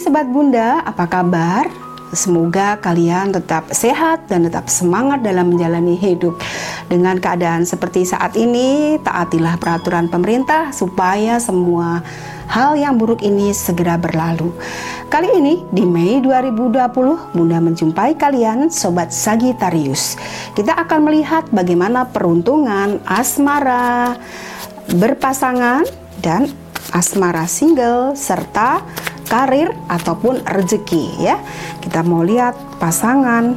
Sobat Bunda, apa kabar? Semoga kalian tetap sehat dan tetap semangat dalam menjalani hidup. Dengan keadaan seperti saat ini, taatilah peraturan pemerintah supaya semua hal yang buruk ini segera berlalu. Kali ini di Mei 2020, Bunda menjumpai kalian Sobat Sagitarius. Kita akan melihat bagaimana peruntungan asmara berpasangan dan asmara single serta karir ataupun rezeki ya. Kita mau lihat pasangan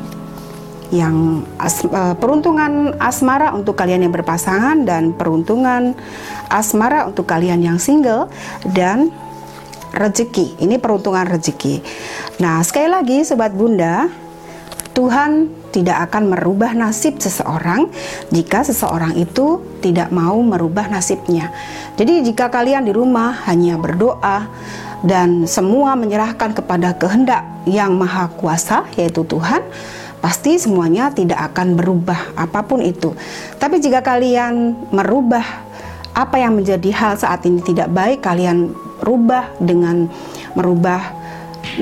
yang as, uh, peruntungan asmara untuk kalian yang berpasangan dan peruntungan asmara untuk kalian yang single dan rezeki. Ini peruntungan rezeki. Nah, sekali lagi sobat Bunda, Tuhan tidak akan merubah nasib seseorang jika seseorang itu tidak mau merubah nasibnya. Jadi jika kalian di rumah hanya berdoa dan semua menyerahkan kepada kehendak yang maha kuasa yaitu Tuhan, pasti semuanya tidak akan berubah apa pun itu. Tapi jika kalian merubah apa yang menjadi hal saat ini tidak baik, kalian rubah dengan merubah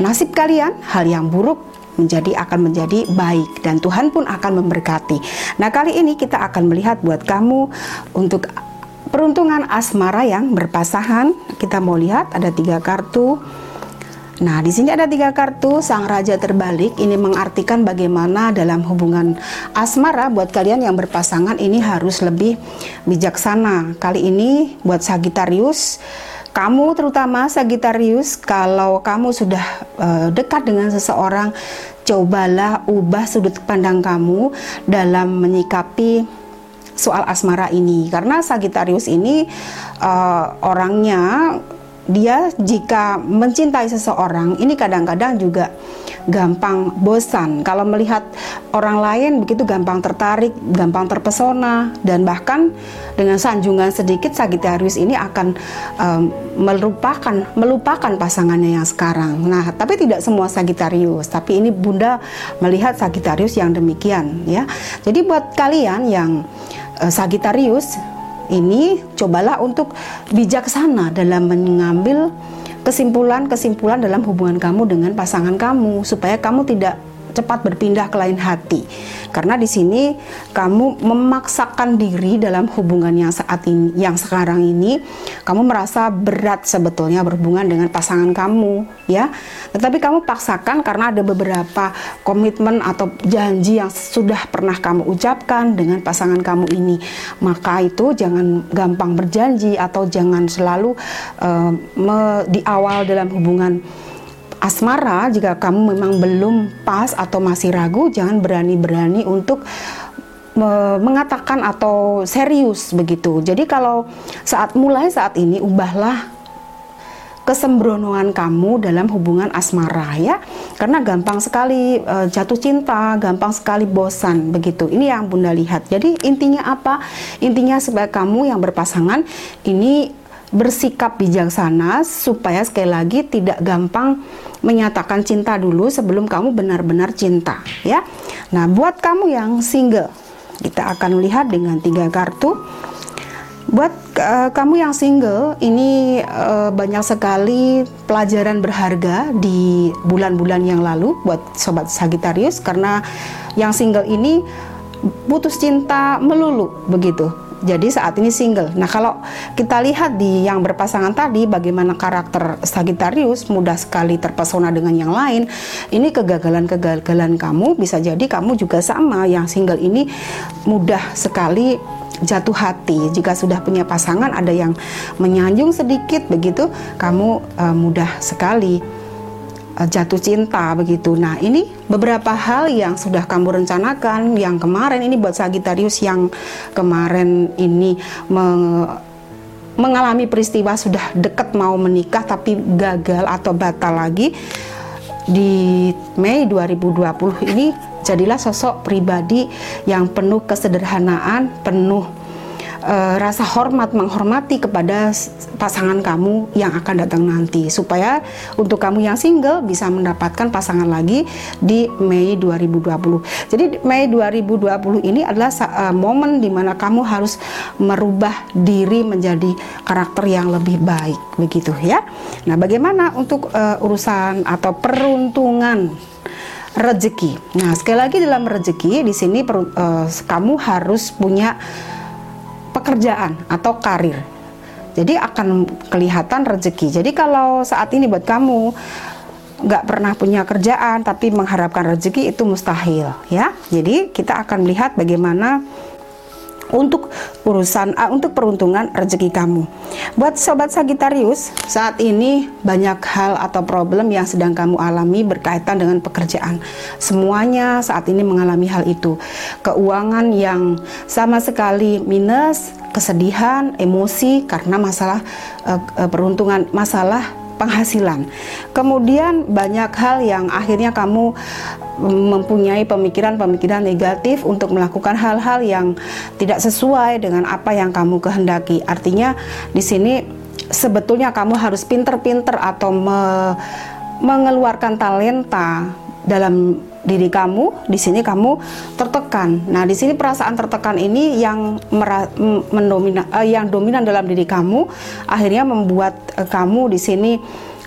nasib kalian, hal yang buruk menjadi akan menjadi baik dan Tuhan pun akan memberkati. Nah, kali ini kita akan melihat buat kamu untuk peruntungan asmara yang berpasangan. Kita mau lihat ada tiga kartu. Nah, di sini ada tiga kartu Sang Raja terbalik. Ini mengartikan bagaimana dalam hubungan asmara buat kalian yang berpasangan ini harus lebih bijaksana. Kali ini buat Sagittarius kamu terutama Sagittarius kalau kamu sudah uh, dekat dengan seseorang cobalah ubah sudut pandang kamu dalam menyikapi soal asmara ini karena Sagittarius ini uh, orangnya dia jika mencintai seseorang ini kadang-kadang juga gampang bosan. Kalau melihat orang lain begitu gampang tertarik, gampang terpesona dan bahkan dengan sanjungan sedikit Sagittarius ini akan um, melupakan melupakan pasangannya yang sekarang. Nah, tapi tidak semua Sagittarius, tapi ini Bunda melihat Sagittarius yang demikian ya. Jadi buat kalian yang uh, Sagittarius ini cobalah untuk bijaksana dalam mengambil kesimpulan-kesimpulan dalam hubungan kamu dengan pasangan kamu supaya kamu tidak cepat berpindah ke lain hati. Karena di sini kamu memaksakan diri dalam hubungan yang saat ini, yang sekarang ini, kamu merasa berat sebetulnya berhubungan dengan pasangan kamu, ya. Tetapi kamu paksakan karena ada beberapa komitmen atau janji yang sudah pernah kamu ucapkan dengan pasangan kamu ini. Maka itu jangan gampang berjanji atau jangan selalu uh, di awal dalam hubungan asmara jika kamu memang belum pas atau masih ragu jangan berani-berani untuk mengatakan atau serius begitu. Jadi kalau saat mulai saat ini ubahlah kesembronoan kamu dalam hubungan asmara ya. Karena gampang sekali uh, jatuh cinta, gampang sekali bosan begitu. Ini yang Bunda lihat. Jadi intinya apa? Intinya supaya kamu yang berpasangan ini bersikap bijaksana supaya sekali lagi tidak gampang menyatakan cinta dulu sebelum kamu benar-benar cinta ya. Nah, buat kamu yang single, kita akan lihat dengan tiga kartu. Buat uh, kamu yang single, ini uh, banyak sekali pelajaran berharga di bulan-bulan yang lalu buat sobat Sagittarius karena yang single ini putus cinta melulu begitu jadi saat ini single. Nah, kalau kita lihat di yang berpasangan tadi bagaimana karakter Sagittarius mudah sekali terpesona dengan yang lain. Ini kegagalan-kegagalan kamu bisa jadi kamu juga sama yang single ini mudah sekali jatuh hati. Jika sudah punya pasangan ada yang menyanjung sedikit begitu, kamu uh, mudah sekali jatuh cinta begitu. Nah, ini beberapa hal yang sudah kamu rencanakan yang kemarin ini buat Sagittarius yang kemarin ini me mengalami peristiwa sudah dekat mau menikah tapi gagal atau batal lagi di Mei 2020 ini jadilah sosok pribadi yang penuh kesederhanaan, penuh uh, rasa hormat menghormati kepada pasangan kamu yang akan datang nanti supaya untuk kamu yang single bisa mendapatkan pasangan lagi di Mei 2020. Jadi Mei 2020 ini adalah uh, momen di mana kamu harus merubah diri menjadi karakter yang lebih baik begitu ya. Nah, bagaimana untuk uh, urusan atau peruntungan rezeki. Nah, sekali lagi dalam rezeki di sini uh, kamu harus punya pekerjaan atau karir. Jadi akan kelihatan rezeki. Jadi kalau saat ini buat kamu nggak pernah punya kerjaan tapi mengharapkan rezeki itu mustahil ya. Jadi kita akan melihat bagaimana untuk urusan uh, untuk peruntungan rezeki kamu. Buat sobat Sagitarius, saat ini banyak hal atau problem yang sedang kamu alami berkaitan dengan pekerjaan. Semuanya saat ini mengalami hal itu. Keuangan yang sama sekali minus, kesedihan, emosi karena masalah uh, peruntungan, masalah penghasilan. Kemudian banyak hal yang akhirnya kamu mempunyai pemikiran-pemikiran negatif untuk melakukan hal-hal yang tidak sesuai dengan apa yang kamu kehendaki. Artinya di sini sebetulnya kamu harus pinter-pinter atau me mengeluarkan talenta dalam diri kamu di sini kamu tertekan. Nah, di sini perasaan tertekan ini yang mendomina, uh, yang dominan dalam diri kamu akhirnya membuat uh, kamu di sini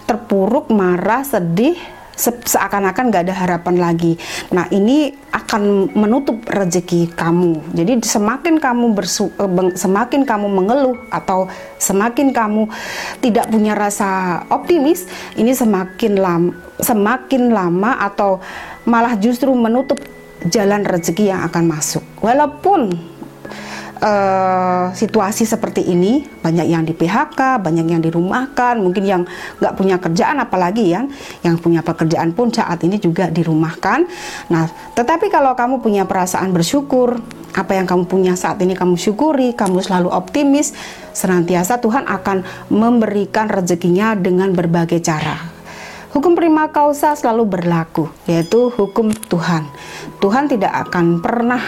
terpuruk, marah, sedih, seakan-akan gak ada harapan lagi. Nah ini akan menutup rezeki kamu. Jadi semakin kamu bersu, eh, semakin kamu mengeluh atau semakin kamu tidak punya rasa optimis, ini semakin lama, semakin lama atau malah justru menutup jalan rezeki yang akan masuk. Walaupun uh, situasi seperti ini banyak yang di PHK, banyak yang dirumahkan, mungkin yang nggak punya kerjaan apalagi ya, yang punya pekerjaan pun saat ini juga dirumahkan. Nah, tetapi kalau kamu punya perasaan bersyukur, apa yang kamu punya saat ini kamu syukuri, kamu selalu optimis, senantiasa Tuhan akan memberikan rezekinya dengan berbagai cara. Hukum prima causa selalu berlaku, yaitu hukum Tuhan. Tuhan tidak akan pernah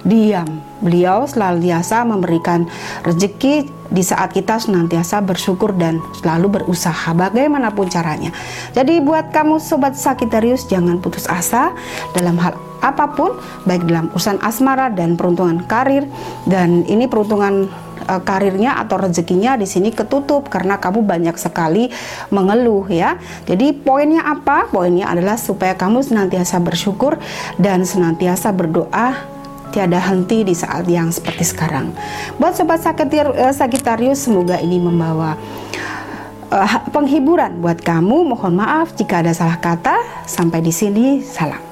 diam. Beliau selalu biasa memberikan rezeki di saat kita senantiasa bersyukur dan selalu berusaha bagaimanapun caranya. Jadi buat kamu sobat Sakitarius jangan putus asa dalam hal apa pun baik dalam urusan asmara dan peruntungan karir dan ini peruntungan uh, karirnya atau rezekinya di sini ketutup karena kamu banyak sekali mengeluh ya. Jadi poinnya apa? Poinnya adalah supaya kamu senantiasa bersyukur dan senantiasa berdoa tiada henti di saat yang seperti sekarang. Buat sobat eh, Sagitarius, semoga ini membawa uh, penghiburan buat kamu. Mohon maaf jika ada salah kata. Sampai di sini, salam.